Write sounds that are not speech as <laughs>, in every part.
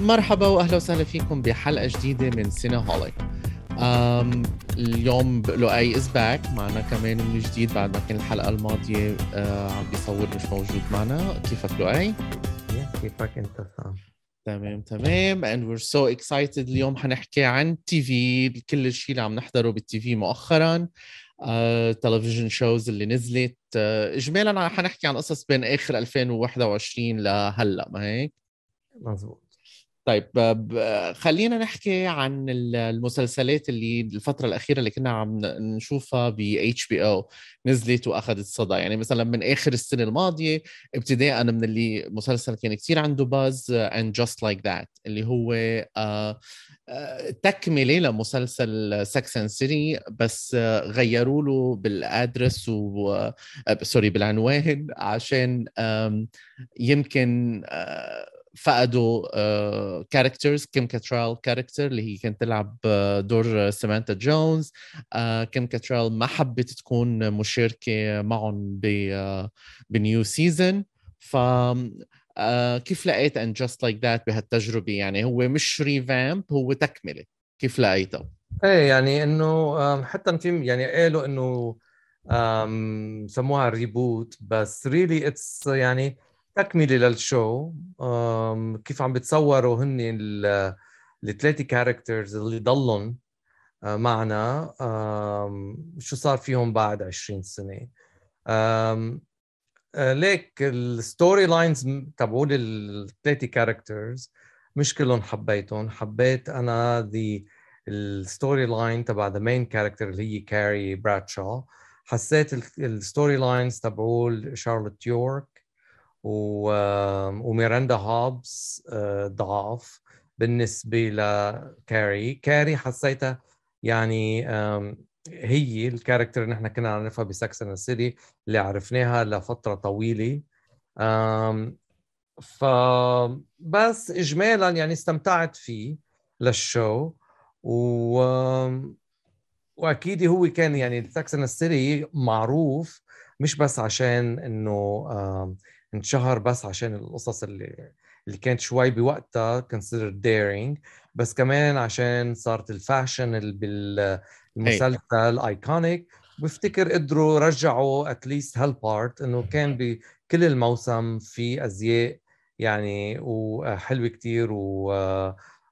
مرحبا وأهلا وسهلا فيكم بحلقة جديدة من سينه هولي um, اليوم لؤي is back معنا كمان من جديد بعد ما كان الحلقة الماضية uh, عم بيصور مش موجود معنا. كيفك لؤي؟ كيفك أنت سام؟ تمام تمام. And we're so excited. اليوم حنحكي عن TV كل الشيء اللي عم نحضره بال TV مؤخرا. تلفزيون uh, shows اللي نزلت. uh, اجمالا حنحكي عن قصص بين آخر 2021 لهلأ ما هيك؟ مزبوط طيب خلينا نحكي عن المسلسلات اللي الفترة الأخيرة اللي كنا عم نشوفها ب HBO نزلت وأخذت صدى. يعني مثلا من آخر السنة الماضية ابتداء من اللي مسلسل كان كثير عنده buzz And Just Like That اللي هو آه، آه، تكملة لمسلسل Sex and the City بس غيروا له بال address و sorry آه، بالعنوان عشان يمكن فقدوا characters كيم كاترال character اللي هي كانت تلعب آه، دور سامانتا جونز كيم كاترال ما حبت تكون مشاركة معهم ب new season ف uh, كيف لقيت؟ And Just Like That بهالتجربة يعني هو مش revamp هو تكملة. كيف لقيته؟ إيه يعني إنه حتى في يعني قالوا إنه سموها reboot بس really it's يعني تكملة لل show كيف عم بتصوروا هن الثلاثه characters اللي ضلهم آه، معنا شو صار فيهم بعد 20 سنة؟ آه، like ال story lines تبعول الثلاثه characters مش كلهم حبيتهم. حبيت أنا the ال story line تبع the main character اللي هي كاري برادشو حسيت ال story lines تبعول شارلوت يورك وميراندا هوبز آه، ضعاف بالنسبة لكاري كاري. حسيتها يعني هي ال character اللي نحن كنا نعرفها ب Sex and the City اللي عرفناها لفترة طويلة. فبس اجمالا يعني استمتعت فيه لل show. و وأكيد هو كان يعني Sex and the City معروف مش بس عشان إنه انشهر بس عشان القصص اللي اللي كانت شوي بوقتها considered daring بس كمان عشان صارت ال fashion بالمسلسل iconic بفتكر قدروا رجعوا at least هال part إنه كان بكل الموسم في أزياء يعني وحلوه كتير و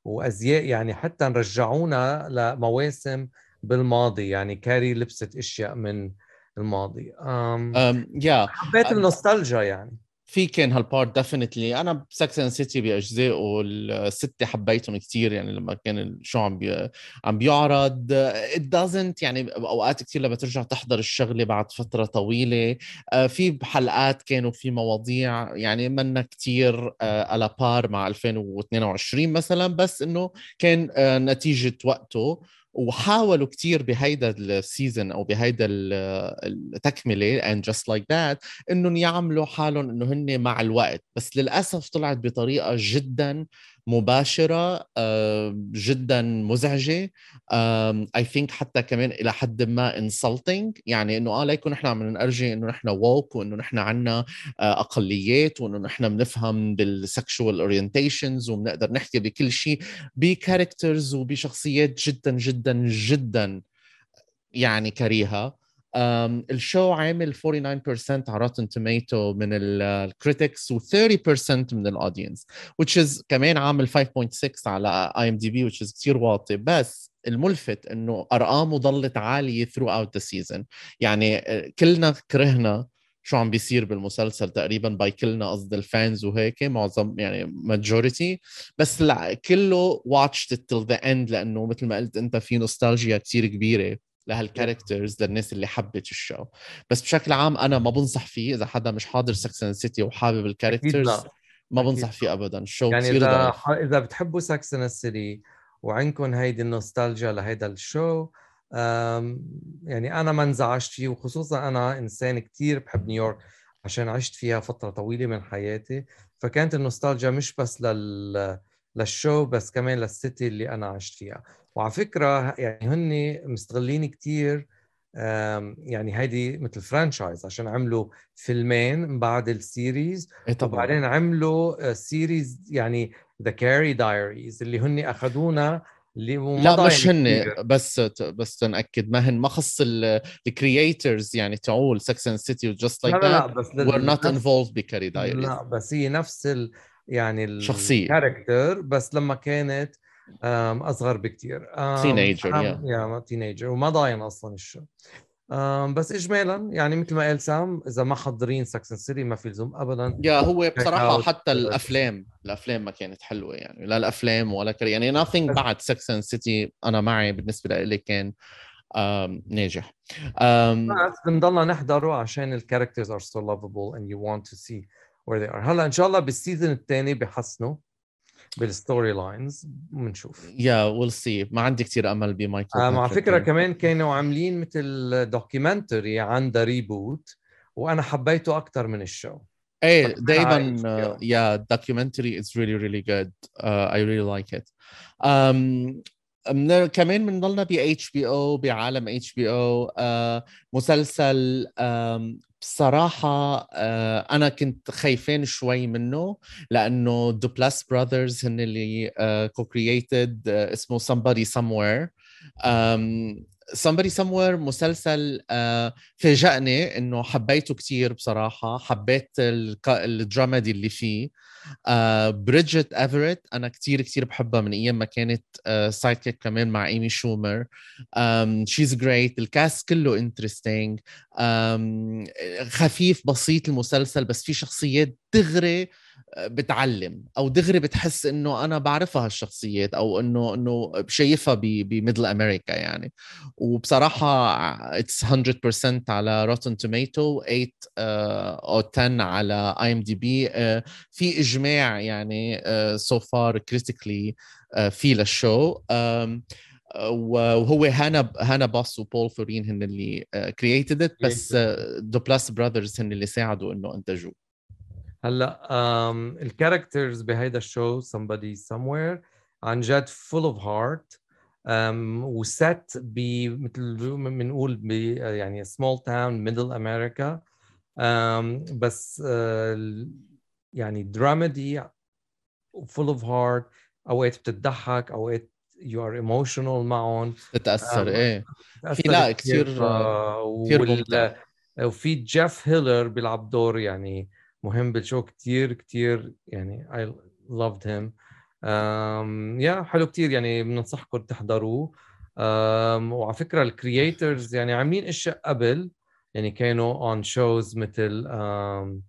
وأزياء يعني حتى رجعونا لمواسم بالماضي يعني كاري لبست أشياء من الماضي. um, um, yeah. حبيت النوستالجيا يعني. في كان هال part definitely أنا ب Sex and the City بأجزائه الستة حبيتهم كثير يعني لما كان ال show عم بي... عم بيعرض. it doesn't يعني أوقات كثير لما ترجع تحضر الشغلة بعد فترة طويلة. آه، في حلقات كانوا في مواضيع يعني منا كثير على par مع 2022 مثلا بس إنه كان آه، نتيجة وقته. وحاولوا كثير بهيدا ال season أو بهيدا التكملة and just like that إنهم يعملوا حالهم إنه هن مع الوقت. بس للأسف طلعت بطريقة جدا مباشرة جدا مزعجة. I think حتى كمان إلى حد ما insulting يعني إنه آه ليكون نحن عم نرجي إنه نحن woke وإنه نحن عنا آه، أقليات وإنه نحن بنفهم بال sexual orientations وبنقدر نحكي بكل شيء ب characters وبشخصيات جدا جدا جدا يعني كريهة. ال show عامل 49% على Rotten Tomatoes من ال critics و30% من ال audience which is كمان عامل 5.6 على IMDb which is كثير واطي. بس الملفت إنه أرقامه ضلت عالية throughout the season. يعني آه، كلنا كرهنا شو عم بيصير بالمسلسل تقريبا by كلنا قصد ال fans وهيك معظم يعني majority بس لا كله watched till the end لأنه مثل ما قلت أنت في نوستالجيا كثير كبيرة. لهال characters للناس اللي حبت ال show. بس بشكل عام أنا ما بنصح فيه إذا حدا مش حاضر Sex and the City وحابب ال characters ما بنصح فيه ابدا. ال show يعني إذا إذا بتحبوا Sex and the City وعندكم هيدي النوستالجيا لهيدا ال show يعني أنا ما انزعجت فيه وخصوصا أنا إنسان كثير بحب نيويورك عشان عشت فيها فترة طويلة من حياتي فكانت النوستالجيا مش بس لل لل show بس كمان لل city اللي أنا عشت فيها. وعلى فكرة يعني هن مستغلين كثير يعني هيدي مثل franchise عشان عملوا فيلمين بعد ال series إيه طبعا. وبعدين عملوا series يعني The Carrie Diaries اللي هن أخذونا لا مش هن بس بس تنأكد ما هن ما خص ال creators يعني تعول Sex and the City و Just Like لا لا بس we're not involved ب Carrie Diaries لا بس هي نفس ال يعني الشخصيه بس لما كانت أصغر بكثير teenager yeah yeah teenager وما ضاين أصلا ال show. بس اجمالا يعني مثل ما قال سام إذا ما حضرين Sex and the City ما في لزوم ابدا. yeah هو بصراحة حتى الأفلام الأفلام ما كانت حلوة يعني لا الأفلام ولا Carrie يعني nothing بعد Sex and the City أنا معي بالنسبة لي كان ناجح. بس بنضلنا نحضره عشان ال characters are so lovable and you want to see where they are هلا إن شاء الله بال season الثاني بحسنوا بال storylines بنشوف. yeah we'll see ما عندي كثير أمل بمايكل آه مع فكرة كمان كانوا عاملين مثل documentary عن the reboot وأنا حبيته أكثر من ال show. إيه دائما yeah documentary is really really good I really like it من كمان بنضلنا ب HBO بعالم HBO مسلسل بصراحة آه، أنا كنت خايفين شوي منه لأنه Duplass Brothers هن اللي co-created آه، اسمه somebody somewhere. somebody somewhere مسلسل فاجأني إنه حبيته كثير بصراحة حبيت ال dramedy اللي فيه. بريدجيت uh, ايفريت أنا كثير كثير بحبها من أيام ما كانت side uh, kick كمان مع ايمي شومر she's great ال cast كله interesting خفيف بسيط المسلسل بس في شخصيات دغري بتعلم أو دغري بتحس إنه أنا بعرفها هالشخصيات أو إنه إنه شايفها ب middle America يعني. وبصراحة it's 100% على Rotten Tomatoes 8 أو 10 على IMDb في اجماع يعني so far critically في لل show. وهو Hannah Hannah Bos و Paul Thureen هن اللي created it بس Duplass Brothers هن اللي ساعدوا إنه أنتجوه. هلا ال characters بهيدا ال show somebody somewhere عن جد full of heart و set مثل بنقول ب يعني small town middle America. بس uh, يعني dramedy full of heart أوقات بتضحك أوقات you are emotional معهم. بتتأثر إيه. في لا كثير كثير وفي جيف هيلر بيلعب دور يعني مهم بالشو كتير كتير يعني loved him. um, يا yeah, حلو كتير يعني بننصحكم تحضروه. um, وعلى فكرة ال creators يعني عاملين أشياء قبل يعني كانوا own shows مثل um,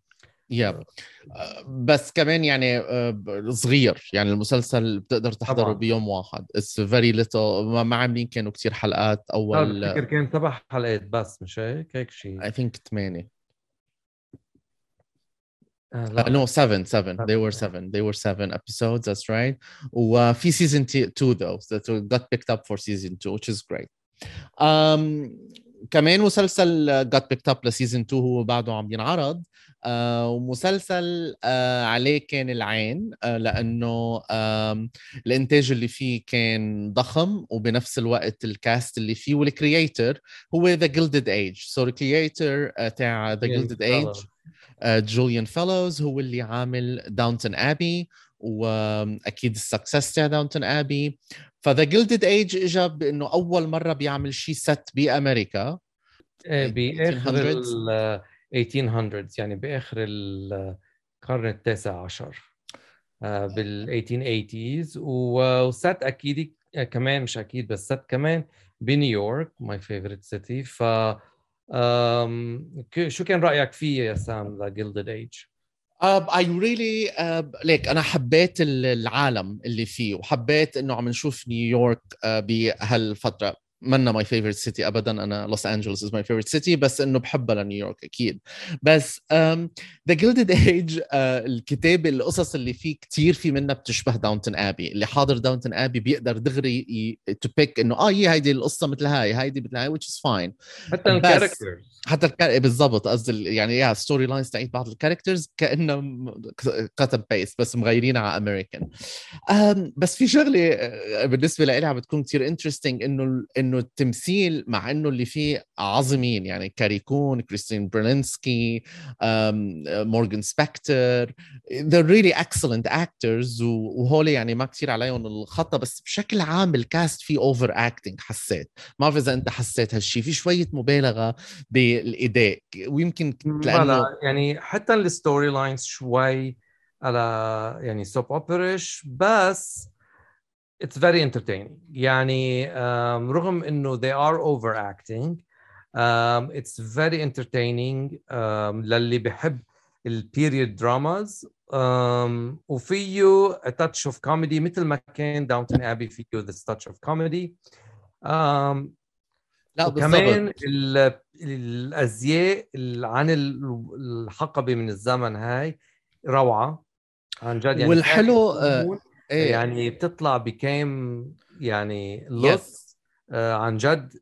yeah yeah. بس كمان يعني uh, صغير يعني المسلسل بتقدر تحضره طبعا. بيوم واحد it's very little ما عاملين كانوا كثير حلقات أول بفتكر كان سبع حلقات بس مش هيك هيك شيء اي ثينك ثمانية no, seven, seven. They were seven. They were seven episodes. That's right. وفي season two though that got picked up for season two, which is great. Um, كمان مسلسل got picked up ل season 2 هو بعده عم ينعرض آه ومسلسل آه عليه كان العين آه لأنه آه الإنتاج اللي فيه كان ضخم وبنفس الوقت ال cast اللي فيه وال creator هو The Gilded Age so ال creator تاع The Gilded Age جوليان فيلوز هو اللي عامل Downton Abbey وأكيد ال success تاع Downton Abbey ف The Gilded Age اجى بإنه أول مرة بيعمل شيء set بأمريكا. إيه، بآخر 1800 يعني بآخر القرن التاسع عشر آه، بال 1880s و set أكيد كمان مش أكيد بس set كمان بنيويورك my favorite city ف شو كان رأيك فيه يا سام The Gilded Age؟ I really like أنا حبيت العالم اللي فيه وحبيت إنه عم نشوف نيويورك uh, بهالفترة. منا my favorite city ابدا. أنا لوس انجلوس is my favorite city بس إنه بحبها لنيويورك أكيد. بس The Gilded Age الكتاب القصص اللي فيه كثير في منها بتشبه Downton Abbey اللي حاضر Downton Abbey بيقدر دغري to pick إنه آه هي هيدي القصة مثل هاي هيدي مثل هاي which is fine. حتى ال characters حتى الكار... بالضبط. قصدي يعني يا story lines تاعت بعض ال characters كأنه كتب paste بس مغيرينها على امريكان بس في شغلة آه، بالنسبة لي عم بتكون كثير interesting إنه إنه التمثيل مع إنه اللي فيه عظيمين يعني Carrie Coon Christine Baranski Morgan Spector they're really excellent actors وهول يعني ما كثير عليهم الخطه بس بشكل عام ال cast فيه overacting حسيت. ما بعرف إذا أنت حسيت هالشيء في شوية مبالغة بالاداء ويمكن لأنه يعني حتى ال story lines شوي على يعني soap opera-ish بس it's very entertaining. يعني um, رغم إنه they are overacting um, it's very entertaining um, للي بحب ال period dramas um, وفيه a touch of comedy مثل ما كان Downton Abbey فيه this touch of comedy. Um, لا وكمان الأزياء عن الحقبة من الزمن هاي روعة. عن جد يعني والحلو آه إيه. يعني بتطلع بكام يعني look yes. آه عن جد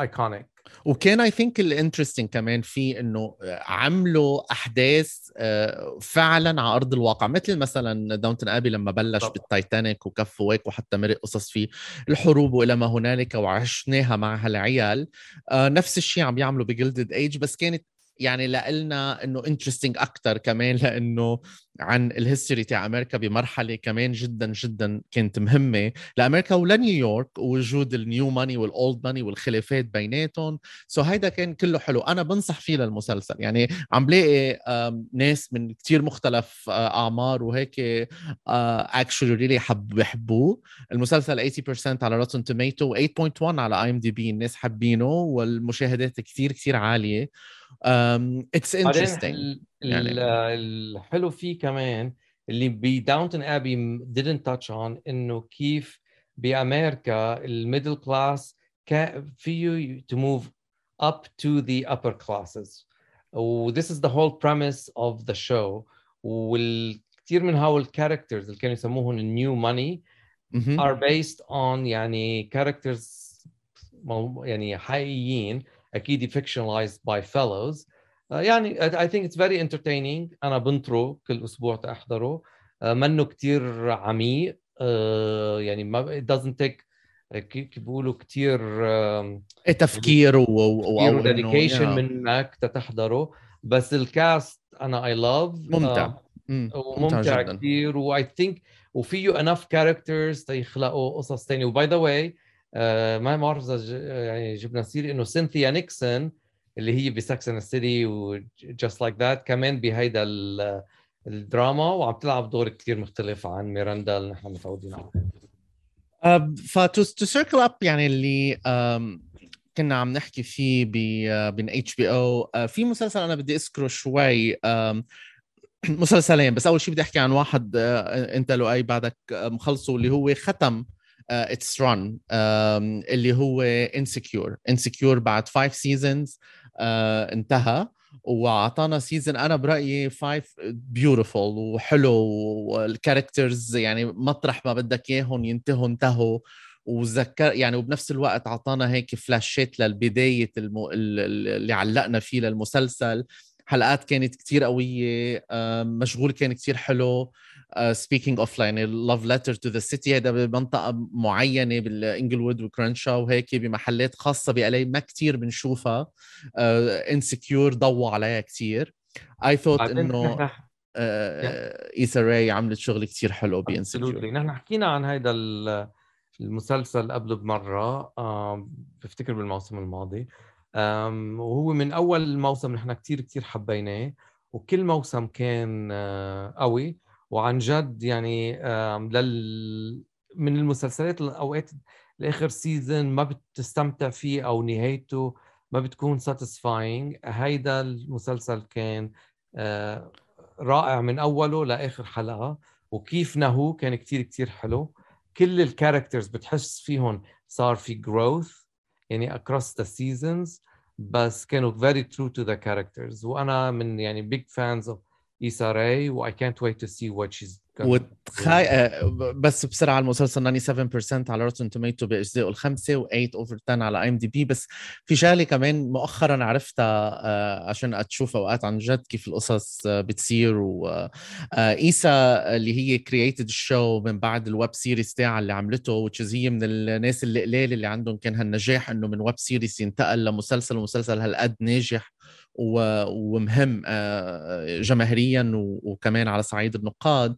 iconic وكان I think ال interesting كمان في إنه عملوا أحداث آه، فعلا على أرض الواقع مثل مثلا Downton Abbey لما بلش طبعا. بالتايتانيك وكف واك وحتى مرق قصص فيه الحروب وإلى ما هنالك وعشناها مع هالعيل آه، نفس الشيء عم يعملوا ب Gilded Age بس كانت يعني لنا إنه interesting أكثر كمان لإنه عن ال history تاع أمريكا بمرحلة كمان جدا جدا كانت مهمة. لأمريكا ولنيويورك ووجود ال new money وال old money والخلافات بيناتهم. so so هيدا كان كله حلو. أنا بنصح فيه للمسلسل. يعني عم بلاقي ناس من كتير مختلف آه، أعمار وهيك actually really حب بحبوه المسلسل 80% على Rotten Tomatoes و8.1 على IMDb الناس حابينه والمشاهدات كتير كتير عالية. it's interesting يعني الحلو فيه كمان اللي ب Downton Abbey didn't touch on إنه كيف بامريكا ال middle class فيه to move up to the upper classes. و this is the whole premise of the show. والكثير من هاو ال characters اللي كانوا يسموهم ال new money are based on يعني characters يعني حقيقيين. أكيد by fellows. uh, يعني I think it's very entertaining. أنا بنطره كل أسبوع تحضره. uh, منه كثير عميق. uh, يعني ما it doesn't take كيف بيقولوا؟ كثير تفكير و و dedication منك تحضره بس ال cast أنا I love ممتع. وممتع كثير و I think وفيه enough characters تيخلقوا قصص ثانية و by the way آه، ما بعرف إذا يعني جبنا سيره إنه سينثيا نيكسون اللي هي ب Sex and the City و And Just Like That كمان بهيدا الدراما وعم تلعب دور كثير مختلف عن ميراندا اللي نحن متعودين عليه to circle up يعني اللي كنا عم نحكي فيه بين HBO في مسلسل أنا بدي أذكره شوي <clears throat> مسلسلين بس أول شيء بدي أحكي عن واحد آه، أنت لو اي بعدك مخلصه اللي هو ختم its uh, run اللي هو Insecure Insecure بعد 5 seasons uh, انتهى. وأعطانا season أنا برأيي 5 beautiful وحلو وال characters يعني مطرح ما بدك إياهم ينتهوا انتهوا. وذكر يعني وبنفس الوقت أعطانا هيك flashات للبداية المو... اللي علقنا فيه للمسلسل. حلقات كانت كتير قوية مشغول كان كتير حلو. speaking of يعني love letter to the city هذا بمنطقة معينة بال Inglewood و Crenshaw وهيك بمحلات خاصة بال LA ما كتير بنشوفها. Insecure uh, ضوى عليها كتير. اي ثوت إنه Issa Rae عملت شغل كتير حلو ب Insecure نحن حكينا عن هذا المسلسل قبل بمرة بفتكر بالموسم الماضي. وهو من أول الموسم نحن كثير كثير حبيناه وكل موسم كان آه، قوي. وعن جد يعني لل من المسلسلات الاوقات لآخر season ما بتستمتع فيه أو نهايته ما بتكون satisfying هيدا المسلسل كان آه، رائع من أوله لآخر حلقة وكيف نهو كان كتير كتير حلو. كل ال characters بتحس فيهم صار في growth يعني across the seasons بس كانوا very true to the characters. وأنا من يعني big fans of Rae و I can't wait to see what she's وتخاي آه، بس بسرعة المسلسل 97% على Rotten Tomatoes باجزائه الخمسة و8 over 10 على IMDb بس في شغلة كمان مؤخرا عرفتها آه، عشان أشوف أوقات عن جد كيف القصص آه، بتصير وIssa اللي هي created ال show من بعد ال web series تاعها اللي عملته which هي من الناس القلال اللي عندهم كان هالنجاح إنه من web series ينتقل لمسلسل ومسلسل هالقد ناجح. ومهم آه، جماهيريا وكمان على صعيد النقاد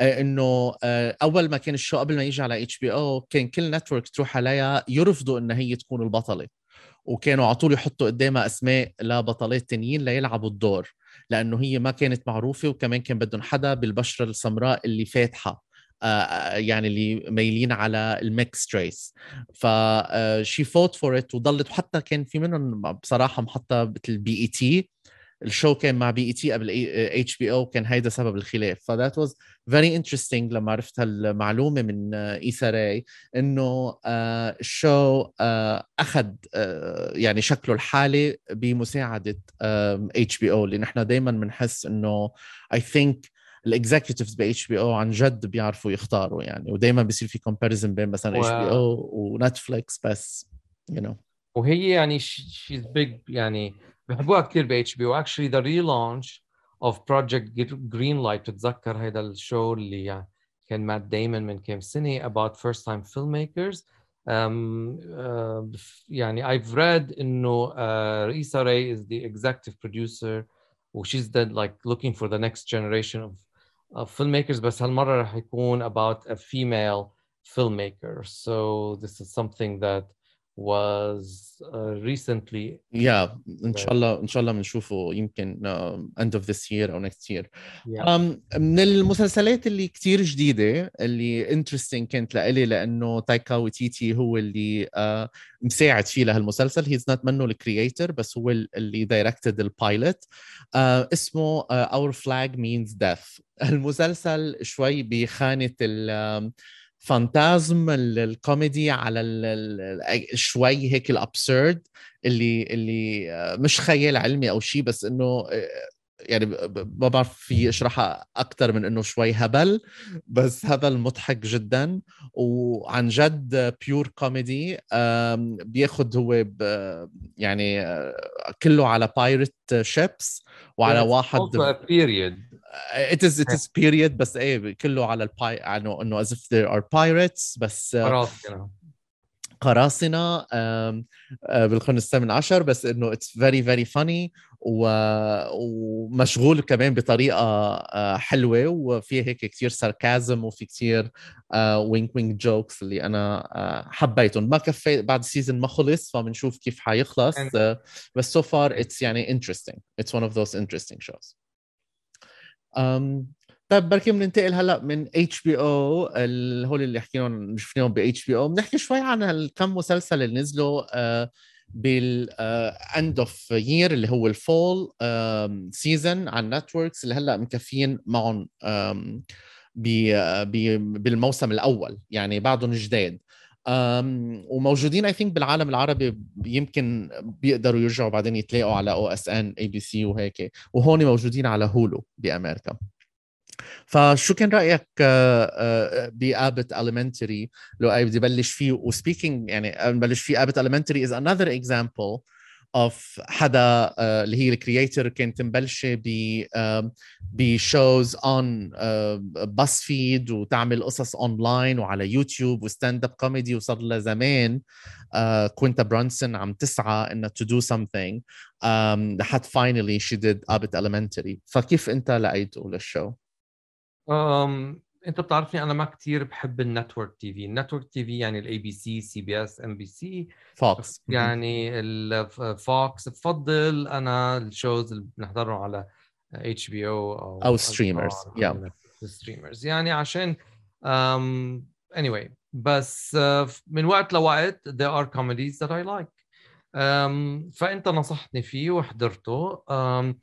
آه، إنه آه، أول ما كان ال show قبل ما يجي على اتش بي أو كان كل network تروح عليها يرفضوا إن هي تكون البطلة وكانوا على طول يحطوا قدامها أسماء لبطلات تانيين ليلعبوا الدور لأنه هي ما كانت معروفة وكمان كان بدهم حدا بالبشرة السمراء اللي فاتحة. آه، يعني اللي مايلين على ال mixed race she fought for it وضلت. وحتى كان في منهم بصراحة محطة مثل بي اي تي ال show كان مع بي اي تي قبل اتش بي أو كان هيدا سبب الخلاف. ف that was very interesting لما عرفت هالمعلومة من ايسا راي إنه ال show أخذ يعني شكله الحالي بمساعدة اتش بي أو اللي نحن دائما بنحس إنه I think ال executives باتش بي أو عن جد بيعرفوا يختاروا يعني ودائما بيصير في comparison بين مثلا اتش بي أو ونتفليكس بس you you know. وهي يعني she's big يعني بحبوها كثير ب اتش بي أو actually the relaunch of Project Greenlight بتتذكر هذا ال show اللي يعني كان مات دايما من كم سنة about first time filmmakers um, uh, يعني I've read إنه uh, Issa Rae is the executive producer و she's then like looking for the next generation of filmmakers بس هالمرة راح يكون about a female filmmaker. So this is something that was uh, recently. Yeah إن شاء الله إن شاء الله بنشوفه يمكن uh, end of this year أو next year. Yeah. um, من المسلسلات اللي كتير جديدة اللي interesting كانت لإلي لأنه تايكا وتيتي هو اللي uh, مساعد فيه لهالمسلسل. he's not منه ال creator بس هو اللي directed ال pilot uh, اسمه uh, Our Flag Means Death. <laughs> المسلسل شوي بخانة ال um, phantasm ال comedy على شوي هيك ال absurd اللي اللي آه، مش خيال علمي أو شيء بس إنه آه، يعني ما بعرف في اشرحها أكثر من إنه شوي هبل بس هبل مضحك جدا وعن جد pure comedy بياخذ هو يعني آه، كله على pirate ships وعلى واحد period it is it is period بس إيه كله على الباي انه إنه as if there are pirates بس قراصنة قراصنة بالقرن الثامن عشر بس إنه it's very very funny ومشغول كمان بطريقة حلوة وفي هيك كثير sarcasm وفي كثير wink wink jokes اللي أنا حبيتهم. ما كفي بعد ال season ما خلص فبنشوف كيف حيخلص بس so far it's يعني interesting. It's one of those interesting shows. طيب بركي بننتقل هلا من اتش بي أو هول اللي حكيناهم شفناهم ب اتش بي أو بنحكي شوي عن الكم مسلسل اللي نزلوا uh, بال end of year اللي هو ال fall season على ال networks اللي هلا مكفيين معهم بالموسم الأول يعني بعدهم جداد وموجودين I think بالعالم العربي يمكن بيقدروا يرجعوا بعدين يتلاقوا على أو اس ان اي بي سي وهيك. وهون موجودين على هولو بأمريكا. فشو كان رأيك ب Abbott Elementary لو بدي بلش فيه و speaking يعني نبلش فيه Abbott Elementary is another example of حدا uh, اللي هي ال creator كانت مبلشة ب بshows on BuzzFeed وتعمل قصص اونلاين وعلى يوتيوب و stand up comedy. وصار لها زمان كوينتا برونسون عم تسعى إنها to do um, لحد finally she did Abbott Elementary. فكيف أنت لقيته لل show؟ Um, أنت بتعرفني أنا ما كثير بحب ال network TV. ال network TV يعني الاي بي سي سي بي اس ام بي سي فوكس يعني الفوكس بفضل أنا ال shows اللي بنحضرهم على اتش بي أو أو أو streamers يا streamers يعني عشان um, anyway. بس uh, من وقت لوقت there are comedies that I like. um, فأنت نصحتني فيه وحضرته. um,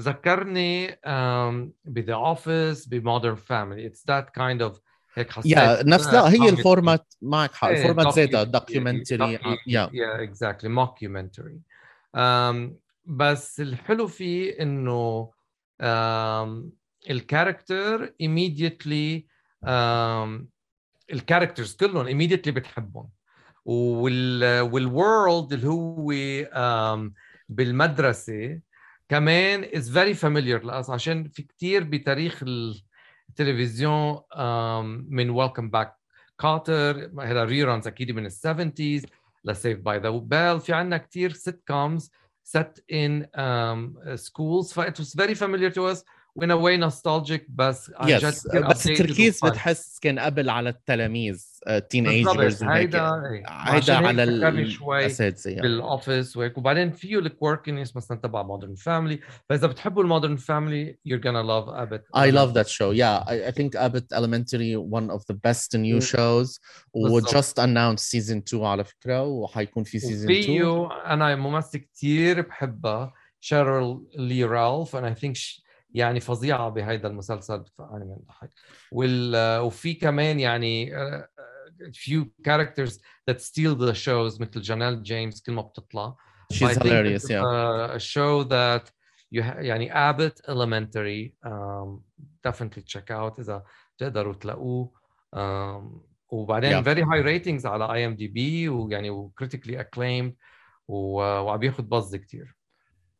ذكرني ب The Office ب Modern Family it's that kind of هيك حسيت يا نفس لا هي ال format معك حق. ال format زيادة documentary yeah yeah exactly mockumentary بس الحلو فيه إنه ال character immediately ال characters كلهم immediately بتحبهم. وال وال world اللي هو بالمدرسة كمان is very familiar لأس عشان في كتير بتاريخ التلفزيون من Welcome Back, Kotter هذا reruns أكيد من ال 70s ل Saved by the Bell في عندنا كثير sitcoms set in um, schools ف it was very familiar to و in a way nostalgic بس yes. بس التركيز بتحس كان قبل على التلاميذ teenagers هيدا هيدا على الاساتذه بال office وهيك. وبعدين فيه ال quirkiness مثلا تبع Modern Family فإذا بتحبوا ال Modern Family you're gonna love Abbott I love that show. Yeah I, I think Abbott Elementary one of the best new shows. و just announced season 2 على فكرة وحيكون في season 2 فيه أنا ممثل كثير بحبها شيريل لي رالف and I think she, يعني فظيعة بهذا المسلسل بتفقعني من الضحك. وال وفي كمان يعني few characters that steal the shows مثل جانيل جيمس كل ما بتطلع. She's hilarious yeah. a, a show that you ha- يعني Abbott Elementary um, definitely check out إذا بتقدروا تلاقوه. Um, وبعدين yeah. very high ratings على IMDb ويعني و critically acclaimed وعم بياخذ بuzz كثير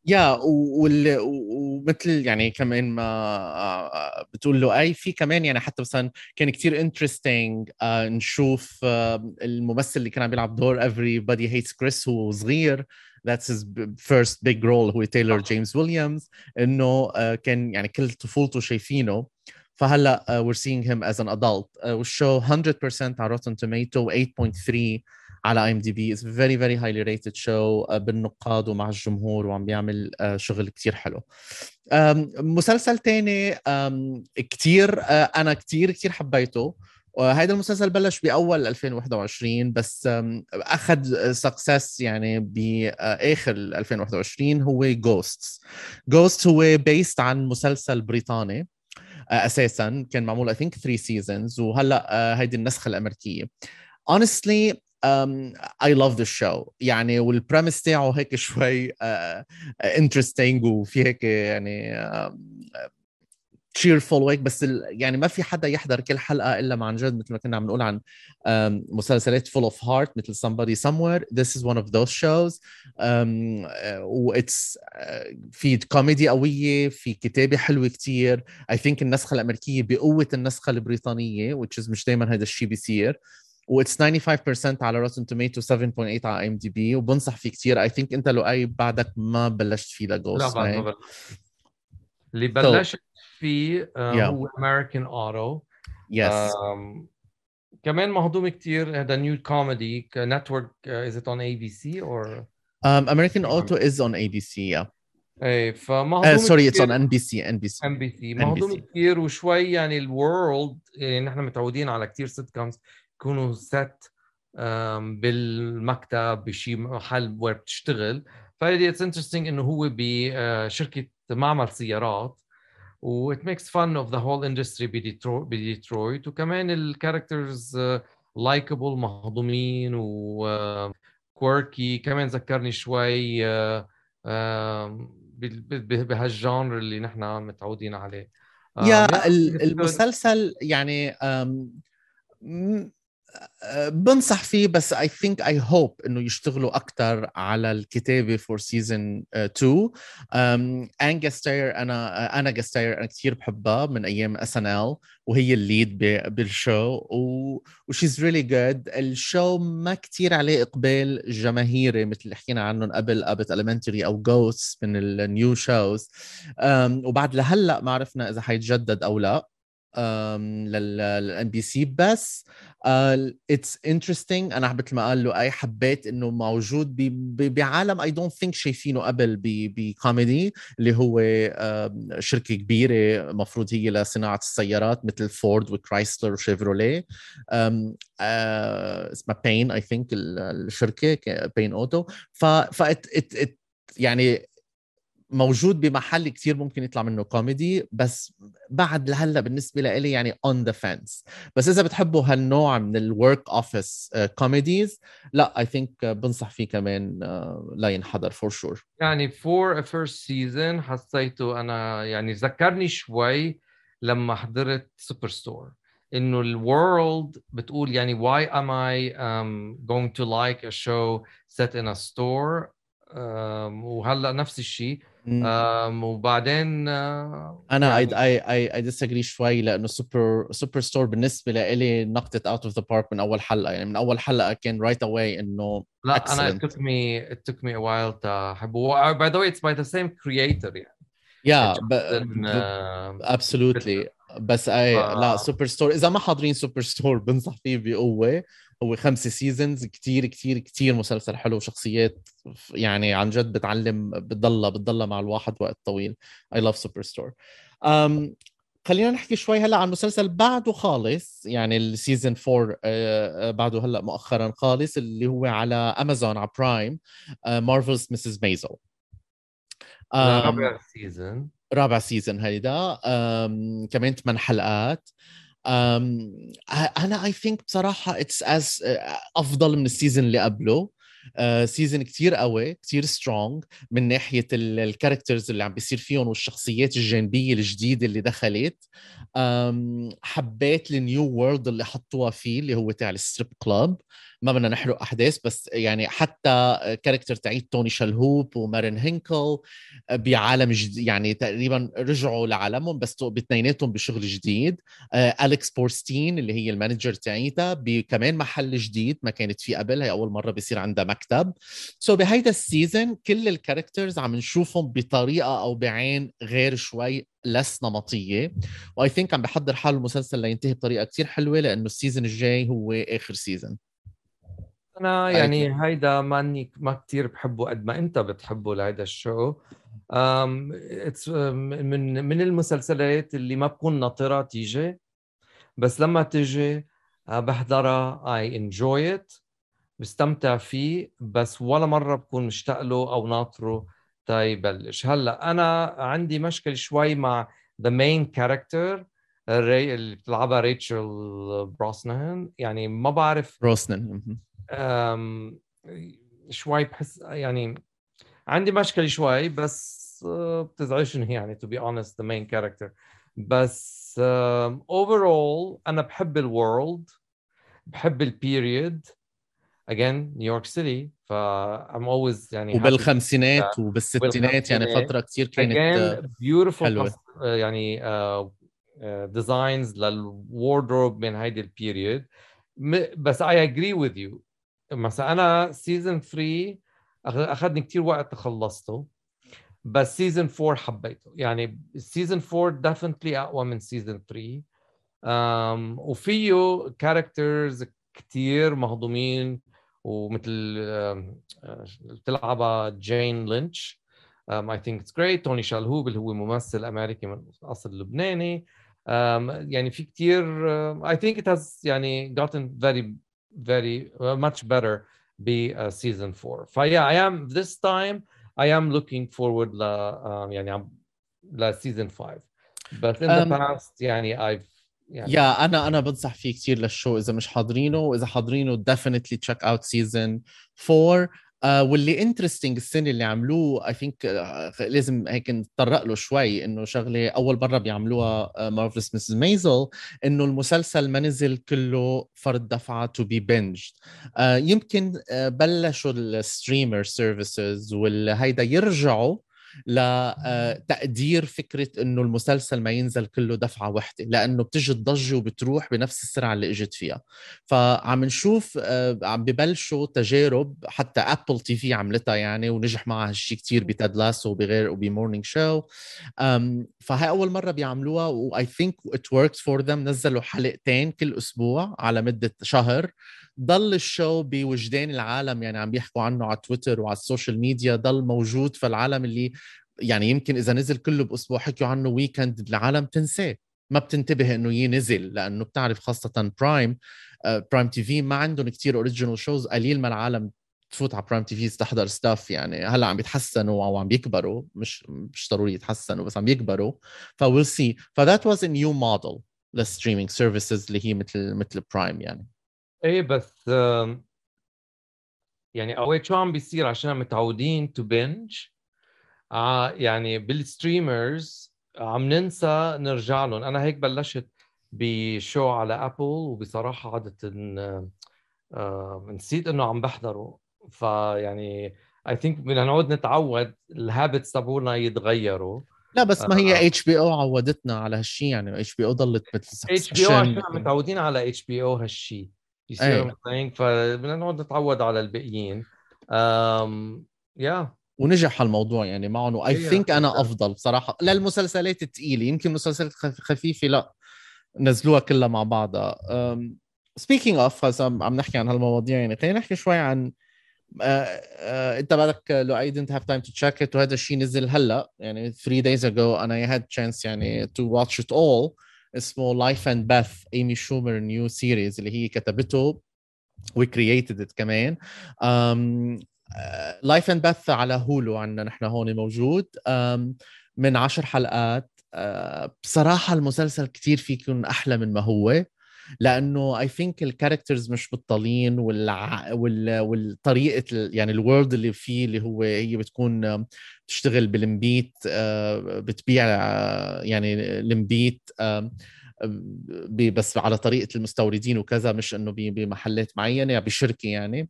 yeah ومثل يعني كمان ما بتقول له أي في كمان يعني حتى مثلا كان كثير interesting نشوف الممثل اللي كان عم بيلعب دور everybody hates Chris هو صغير. That's his first big role هو تايلور جيمس ويليامز إنه كان يعني كل طفولته شايفينه. فهلأ uh, we're seeing him as an adult. uh, وال show 100% على Rotten Tomato 8.3 على IMDb is very very highly rated show بالنقاد ومع الجمهور وعم بيعمل uh, شغل كتير حلو. مسلسل تاني كتير uh, أنا كتير كتير حبيته. وهذا المسلسل بلش بأول 2021 بس أخذ success يعني باخر 2021 هو Ghosts Ghosts هو based عن مسلسل بريطاني أساسا. كان معمول I think 3 seasons وهلأ هيدي النسخة الأمريكية. Honestly I love the show. يعني وال premise تاعه هيك شوي interesting uh, وفي هيك يعني cheerful وهيك بس يعني ما في حدا يحضر كل حلقة إلا ما عن جد مثل ما كنا عم نقول عن مسلسلات full of heart مثل somebody somewhere. This is one of those shows. um, و it's في كوميدي قوية في كتابة حلوة كتير. I think النسخة الأمريكية بقوة النسخة البريطانية which is مش دائما هذا الشيء بيصير. و it's 95% على Rotten Tomato 7.8 على IMDb وبنصح فيه كثير I think انت لو أي بعدك ما بلشت فيه ل Ghosts لا بعد ما اللي بلشت فيه uh, yeah. هو American Auto yes كمان مهضوم كثير هذا new comedy network is it on ABC or American Auto is on ABC yeah إيه فمهضوم سوري اتس اون ان بي سي ان بي سي ان بي سي مهضوم كثير وشوي يعني ال world يعني نحن متعودين على كثير sitcoms يكونوا set بالمكتب بشي محل وين بتشتغل فهيدي it's interesting إنه هو بشركه معمل سيارات و it makes fun of the whole industry بديترويت. وكمان ال characters likable مهضومين و quirky كمان ذكرني شوي بهال genre اللي نحن متعودين عليه. yeah المسلسل يعني بنصح فيه بس I think I hope إنه يشتغلوا أكثر على الكتابة for season 2 Ana Gasteyer أنا Ana Gasteyer أنا كثير بحبها من أيام SNL وهي الليد بالشو وشيز ريلي جود الشو ما كثير عليه إقبال جماهيري مثل اللي حكينا عنهم قبل Abbott Elementary أو Ghosts من ال new shows وبعد لهلأ ما عرفنا إذا حيتجدد أو لا. لل NBC بس. it's uh, interesting أنا مثل ما قال له أي حبيت إنه موجود بعالم I don't think شايفينه قبل بكوميدي اللي هو uh, شركة كبيرة مفروض هي لصناعة السيارات مثل فورد وكرايسلر وشيفروليه um, uh, اسمها بين I think الشركة بين auto ف ف يعني موجود بمحل كثير ممكن يطلع منه كوميدي بس بعد لهلأ بالنسبة لي يعني on the fence بس إذا بتحبوا هالنوع من ال work office comedies لأ I think بنصح فيه كمان uh, لا ينحضر for sure يعني for first season حسيته أنا يعني ذكرني شوي لما حضرت Superstore انه ال world بتقول يعني why am I um, going to like a show set in a store um, وهلأ نفس الشيء um, وبعدين uh, أنا يعني... I I I disagree شوي لأنه Super Superstore بالنسبة لي knocked it out of the park من أول حلقة. يعني من أول حلقة كان رايت right اواي إنه لا excellent. أنا it took me it took me a while تحبه by the way it's by the same creator يعني. yeah absolutely بس اي. لا Superstore إذا ما حاضرين Superstore <laughs> بنصح فيه بقوة. هو خمسة seasons كتير كتير كتير مسلسل حلو وشخصيات يعني عن جد بتعلم بتضلها بتضلها مع الواحد وقت طويل. I love Superstore خلينا نحكي شوي هلأ عن مسلسل بعده خالص يعني ال season 4 آه بعده هلأ مؤخرا خالص اللي هو على امازون على Prime Marvelous Mrs. Maisel رابع season رابع season هيدا. كمان ثمان حلقات. أنا I think بصراحة it's أفضل من ال season اللي قبله. season كتير قوي كتير strong من ناحية ال characters اللي عم بيصير فيهم والشخصيات الجانبية الجديدة اللي دخلت. حبيت ال new world اللي حطوها فيه اللي هو تاع ال strip club ما بدنا نحرق أحداث بس يعني حتى character تاعيت توني شلهوب ومارين هينكل بعالم جديد يعني تقريبا رجعوا لعالمهم بس باثنيناتهم بشغل جديد. أليكس بورستين اللي هي ال manager تاعيتها بكمان محل جديد ما كانت فيه قبل هي أول مرة بيصير عندها مكتب. so so بهيدا ال season كل ال characters عم نشوفهم بطريقة أو بعين غير شوي less نمطية. و I think عم بحضر حاله المسلسل لينتهي بطريقة كتير حلوة لأنه ال season الجاي هو آخر سيزون أنا يعني هيدا ماني ما كثير بحبه قد ما أنت بتحبه لهيدا ال show. من من المسلسلات اللي ما بكون ناطرها تيجي. بس لما تيجي آه، بحضرها I enjoy it بستمتع فيه. بس ولا مرة بكون مشتاق له أو ناطره. تيبلش هلأ أنا عندي مشكل شوي مع the main character اللي بتلعبها ريتشل بروسنان يعني ما بعرف بروسنان شوي بحس يعني عندي مشكلة شوي بس آه، بتزعجني يعني to be honest the main character. بس overall أنا بحب ال world بحب ال period again نيويورك سيتي ف I'm always يعني وبالخمسينات وبالستينات يعني فترة كثير كانت again beautiful حلوة. آه، يعني designs آه، لل wardrobe من هيدي ال period بس I agree with you. مثلا أنا season 3 أخذني كثير وقت خلصته بس season 4 حبيته. يعني season 4 definitely أقوى من season 3 um, وفيه characters كثير مهضومين ومثل بتلعبها جين لينش. I think it's great توني شالهوب اللي هو ممثل أمريكي من أصل لبناني. um, يعني في كثير I think it has يعني gotten very very uh, much better be uh, season four. فيا I am this time I am looking forward ل um, يعني عم ل season five. But in um, the past يعني I've يعني يا انا انا بنصح فيه كثير للشو اذا مش حاضرينه واذا حاضرينه definitely check out season 4 آه واللي interesting السنة اللي عملوه I think آه لازم هيك نتطرق له شوي إنه شغلة أول مرة بيعملوها Marvelous Mrs. Maisel إنه المسلسل ما نزل كله فرد دفعه to be binged يمكن آه بلشوا ال streamer services والهيدا يرجعوا لتقدير فكرة إنه المسلسل ما ينزل كله دفعة وحدة لأنه بتجي الضجة وبتروح بنفس السرعة اللي إجت فيها. فعم نشوف آه، عم ببلشوا تجارب حتى Apple TV عملتها يعني ونجح معها هالشيء كثير ب Ted Lasso وبغير وب Morning Show فهي أول مرة بيعملوها و I think it works for them نزلوا حلقتين كل أسبوع على مدة شهر. ضل ال show بوجدان العالم يعني عم بيحكوا عنه على تويتر وعلى ال social media ضل موجود فالعالم اللي يعني يمكن إذا نزل كله بأسبوع حكوا عنه weekend العالم تنساه. ما بتنتبه إنه ينزل لأنه بتعرف خاصة Prime Prime TV ما عندهم كتير original shows قليل ما العالم تفوت على Prime TV تحضر stuff يعني هلأ عم بيتحسنوا أو عم بيكبروا. مش مش ضروري يتحسنوا بس عم بيكبروا. ف we'll see ف that was a new model لل streaming services اللي هي مثل مثل Prime يعني. إيه بس يعني اوقات شو عم بيصير عشان متعودين to binge آه يعني بال streamers عم ننسى نرجع لهم. أنا هيك بلشت ب show على Apple وبصراحة عادة آه نسيت إنه عم بحضره فيعني I think بدنا نعود نتعود ال habits تبعونا يتغيروا. لا بس ما هي HBO عودتنا على هالشيء يعني HBO ضلت مثل HBO عشان متعودين على HBO هالشيء يصير فبدنا نقعد نتعود على الباقيين. um, yeah. yeah. ونجح هالموضوع يعني معهم و I think أنا أفضل بصراحه للمسلسلات الثقيله يمكن مسلسلات خفيفة لا. نزلوها كلها مع بعضها. speaking of عم نحكي عن هالمواضيع يعني. خلينا نحكي شوي عن آه آه انت بعدك لو I didn't have time to check it وهذا الشيء نزل هلأ يعني 3 days ago أنا had chance يعني to watch it all. اسمه Life & Beth ايمي شومر new series اللي هي كتبته و created كمان. Life & Beth على Hulu عندنا نحن هون موجود. من عشر حلقات. آه، بصراحة المسلسل كتير فيه يكون أحلى من ما هو. لأنه I think ال characters مش بطالين والع... وال... والطريقة يعني ال world اللي فيه اللي هو هي بتكون تشتغل بالنبيت آه، بتبيع آه، يعني النبيت بس على طريقة المستوردين وكذا مش إنه بمحلات معينة يعني بشركة يعني.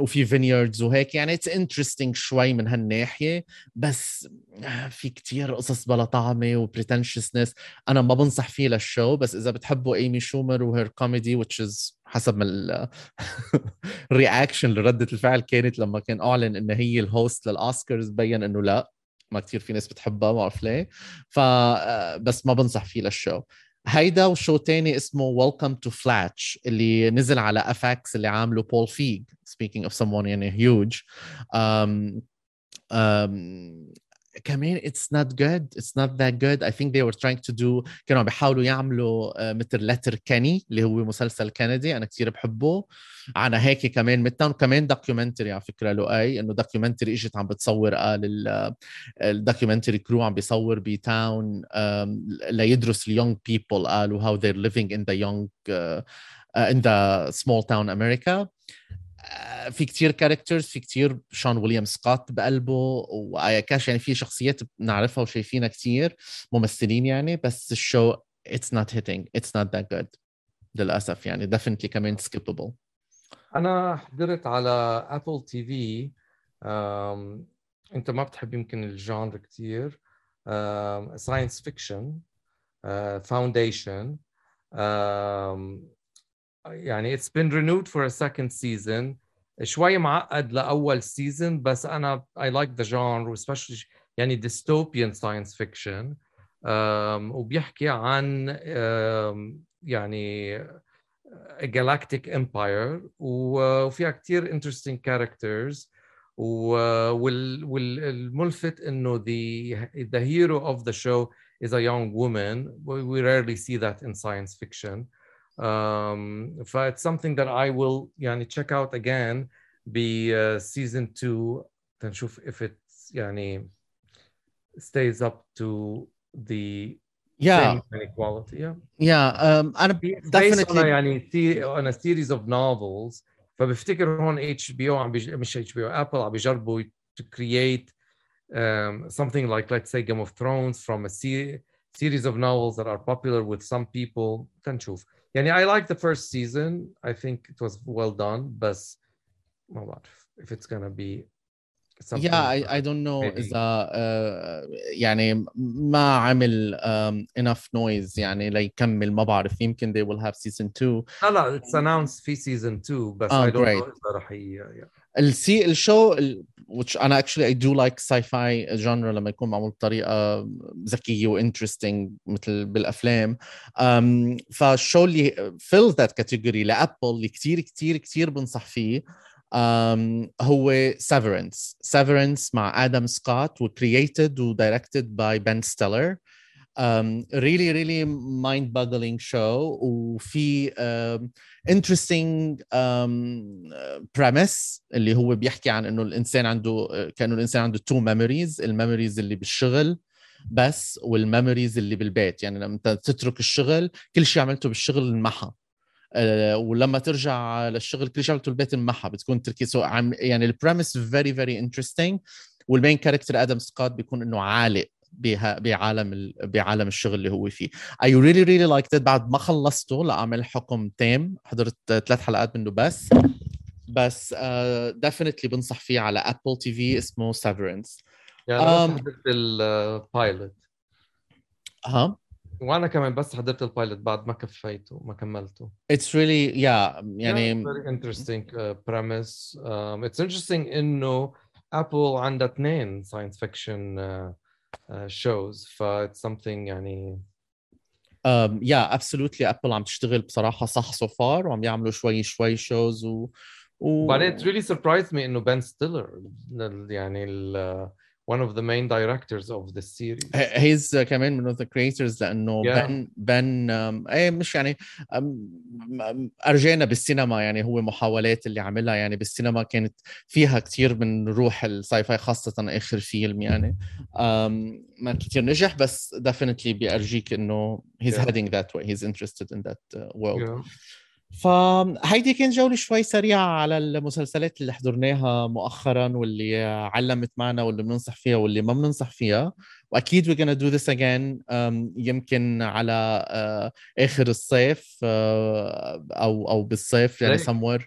وفي vineyards وهيك يعني. it's interesting شوي من هالناحية. بس آه، في كتير قصص بلا طعمة و pretentiousness أنا ما بنصح فيه لل show بس إذا بتحبوا ايمي شومر و her comedy which is حسب ما ال reaction <laughs> لردة الفعل كانت لما كان أعلن إن هي ال host للأوسكارز بين إنه لا. ما كثير في ناس بتحبها ما بعرف ليه. ف آه، ما بنصح فيه لل show. هيدا و show تاني اسمه Welcome to Flatch اللي نزل على Fox اللي عامله بول فيج speaking of someone يعني um, كمان it's not good it's not that good. I think they were trying to do كانوا بيحاولوا يعملوا uh, مثل Letterkenny اللي هو مسلسل كندي أنا كثير بحبه. على هيك كمان مثلا كمان documentary على فكرة لؤي إنه documentary إجت عم بتصور قال ال documentary crew عم بيصور بتاون ليدرس ال young people قالوا how they're living young uh, uh, in the small town America. في كتير characters في كتير شون ويليام سكوت بقلبه وآيا كاش يعني في شخصيات بنعرفها وشايفينها كتير ممثلين يعني بس ال show it's not hitting it's not that good للأسف يعني definitely كمان skippable. أنا حضرت على Apple TV أنت ما بتحب يمكن ال genre كثير science fiction Foundation يعني it's been renewed for a second season شوي معقد لاول سيزون بس انا I like the genre especially يعني dystopian science fiction um, وبيحكي عن um, يعني a galactic empire وفيها كثير interesting characters والملفت انه the the hero of the show is a young woman we rarely see that in science fiction um, it's something that I will يعني check out again ب season 2 تنشوف if it يعني stays up to the yeah same quality yeah yeah um, أنا definitely يعني on a series of novels فبفتكر هون اتش بي او عم بيج... مش اتش بي او ابل عم بيجربوا to create um, something like let's say Game of Thrones from a se- series of novels that are popular with some people تنشوف يعني I like the first season I think it was well done بس ما بعرف if it's gonna be yeah I, I don't know maybe. اذا uh, يعني ما عمل um, enough noise يعني ليكمل ما بعرف يمكن they will have season 2 لا لا it's announced في season 2 بس oh, I don't great. know اذا رح ي... السي الشو which أنا actually I do like sci-fi genre لما يكون معمول بطريقة ذكية و interesting مثل بالأفلام. Um, فال show اللي fills that category ل Apple اللي كثير كثير كثير بنصح فيه um, هو Severance. Severance مع آدم سكوت و created و directed by Really really mind boggling show. وفي um, interesting um, اللي هو بيحكي عن إنه الإنسان عنده كأنه الإنسان عنده two memories. ال memories اللي بالشغل بس وال memories اللي بالبيت. يعني لما تترك الشغل كل شيء عملته بالشغل انمحى آه، ولما ترجع للشغل كل شغلته البيت معها بتكون تركيز يعني ال premise very very interesting وال main character آدم سكوت بيكون إنه عالق. بعالم بعالم الشغل اللي هو فيه. I really really liked it بعد ما خلصته لأعمل حكم تام. حضرت ثلاث حلقات منه بس. بس definitely uh, بنصح فيه على Apple TV اسمه Severance يعني um, حضرت ال pilot ها؟ وأنا كمان بس حضرت ال pilot بعد ما كفيته ما كملته. It's really yeah يعني yeah, very interesting uh, premise. Um, it's interesting إنه Apple عندها اثنين science fiction shows ف it's something يعني um, yeah absolutely. Apple عم تشتغل بصراحة صح so so far وعم يعملوا شوي شوي shows و و... but it really surprised me إنه بن ستيلر يعني ال one of the main directors of the series. He's uh, كمان من the creators لأنه yeah. بن بن um, إيه مش يعني um, أرجعنا بالسينما يعني هو محاولات اللي عملها يعني بالسينما كانت فيها كثير من روح ال sci-fi خاصة آخر فيلم يعني um, ما كثير نجح بس definitely بيأرجيك إنه he's yeah. heading that way he's interested in that uh, world. Yeah. فهيدي كان جولة شوي سريعة على المسلسلات اللي حضرناها مؤخرا واللي علمت معنا واللي بننصح فيها واللي ما بننصح فيها. وأكيد we're gonna do this again يمكن على uh, آخر الصيف uh, أو أو بالصيف يعني somewhere.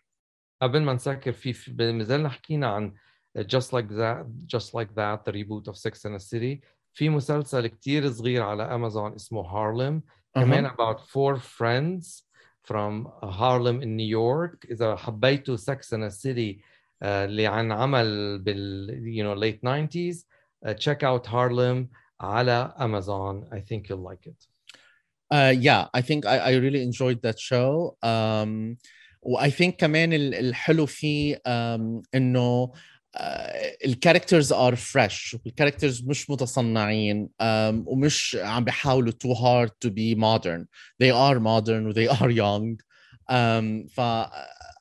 قبل ما نسكر في مازلنا حكينا عن just like that just like that the reboot of Sex and the City. في مسلسل كتير صغير على امازون اسمه هارلم كمان about four friends. from Harlem in New York إذا حبيتوا Sex and a City uh, اللي عن عمل بال you know late 90s uh, check out Harlem على Amazon I think you'll like it uh, yeah I think I, I really enjoyed that show um, I think كمان الحلو فيه um, انه الكاركترز ار فريش الكاركترز مش متصنعين um, ومش عم بيحاولوا too hard to be modern they are modern و they are young. um, ف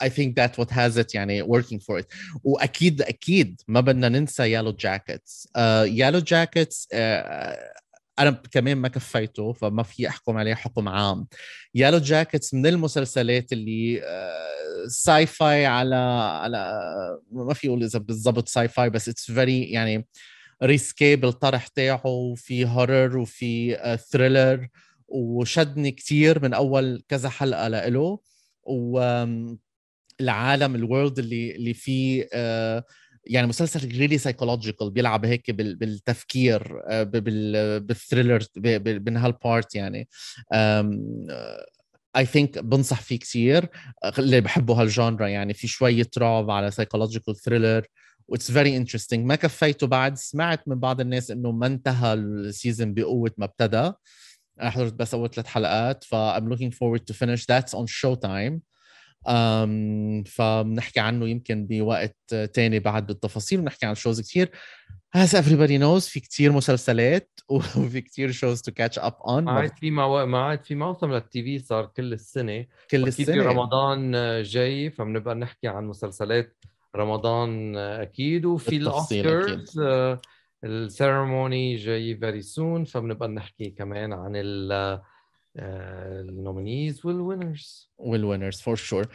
I think that what has it يعني working for it. وأكيد أكيد ما بدنا ننسى Yellowjackets Yellowjackets أنا كمان ما كفيته فما في أحكم عليه حكم عام. Yellowjackets من المسلسلات اللي sci uh, fi على على ما في أقول إذا بالضبط sci-fi بس it's very يعني risky بالطرح تاعه وفي horror وفي thriller uh, وشدني كثير من أول كذا حلقة لإله. والعالم ال world اللي اللي فيه uh, يعني مسلسل really psychological بيلعب هيك بالتفكير آه، بال thriller من هال part يعني. I think بنصح فيه كثير اللي بحبوا هال genre يعني. في شوية رعب على psychological thriller و it's very interesting ما كفيته بعد سمعت من بعض الناس إنه ما انتهى ال season بقوة ما ابتدى. أنا حضرت بس أول ثلاث حلقات ف I'm looking forward to finish. That's on Showtime. فبنحكي عنه يمكن بوقت تاني بعد بالتفاصيل ونحكي عن shows كثير as everybody knows في كثير مسلسلات <laughs> وفي كثير shows to catch up on ما عاد في مو... ما عاد في موسم لل TV صار كل السنة. كل السنة. رمضان جاي فبنبقى نحكي عن مسلسلات رمضان أكيد. وفي ال Oscars ال ceremony جاي very soon فبنبقى نحكي كمان عن ال ال nominees وال winners وال winners for sure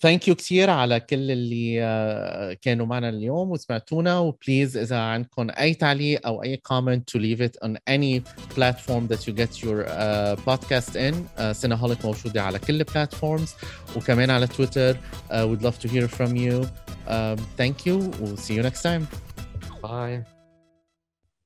thank you كثير على كل اللي كانوا معنا اليوم وسمعتونا. و please إذا عندكم أي تعليق أو أي comment to leave it on any platform that you get your uh, podcast in. Uh, سينهوليك موجودة على كل ال platforms وكمان على تويتر uh, we'd love to hear from you. Um, thank you. We'll see you next time. Bye.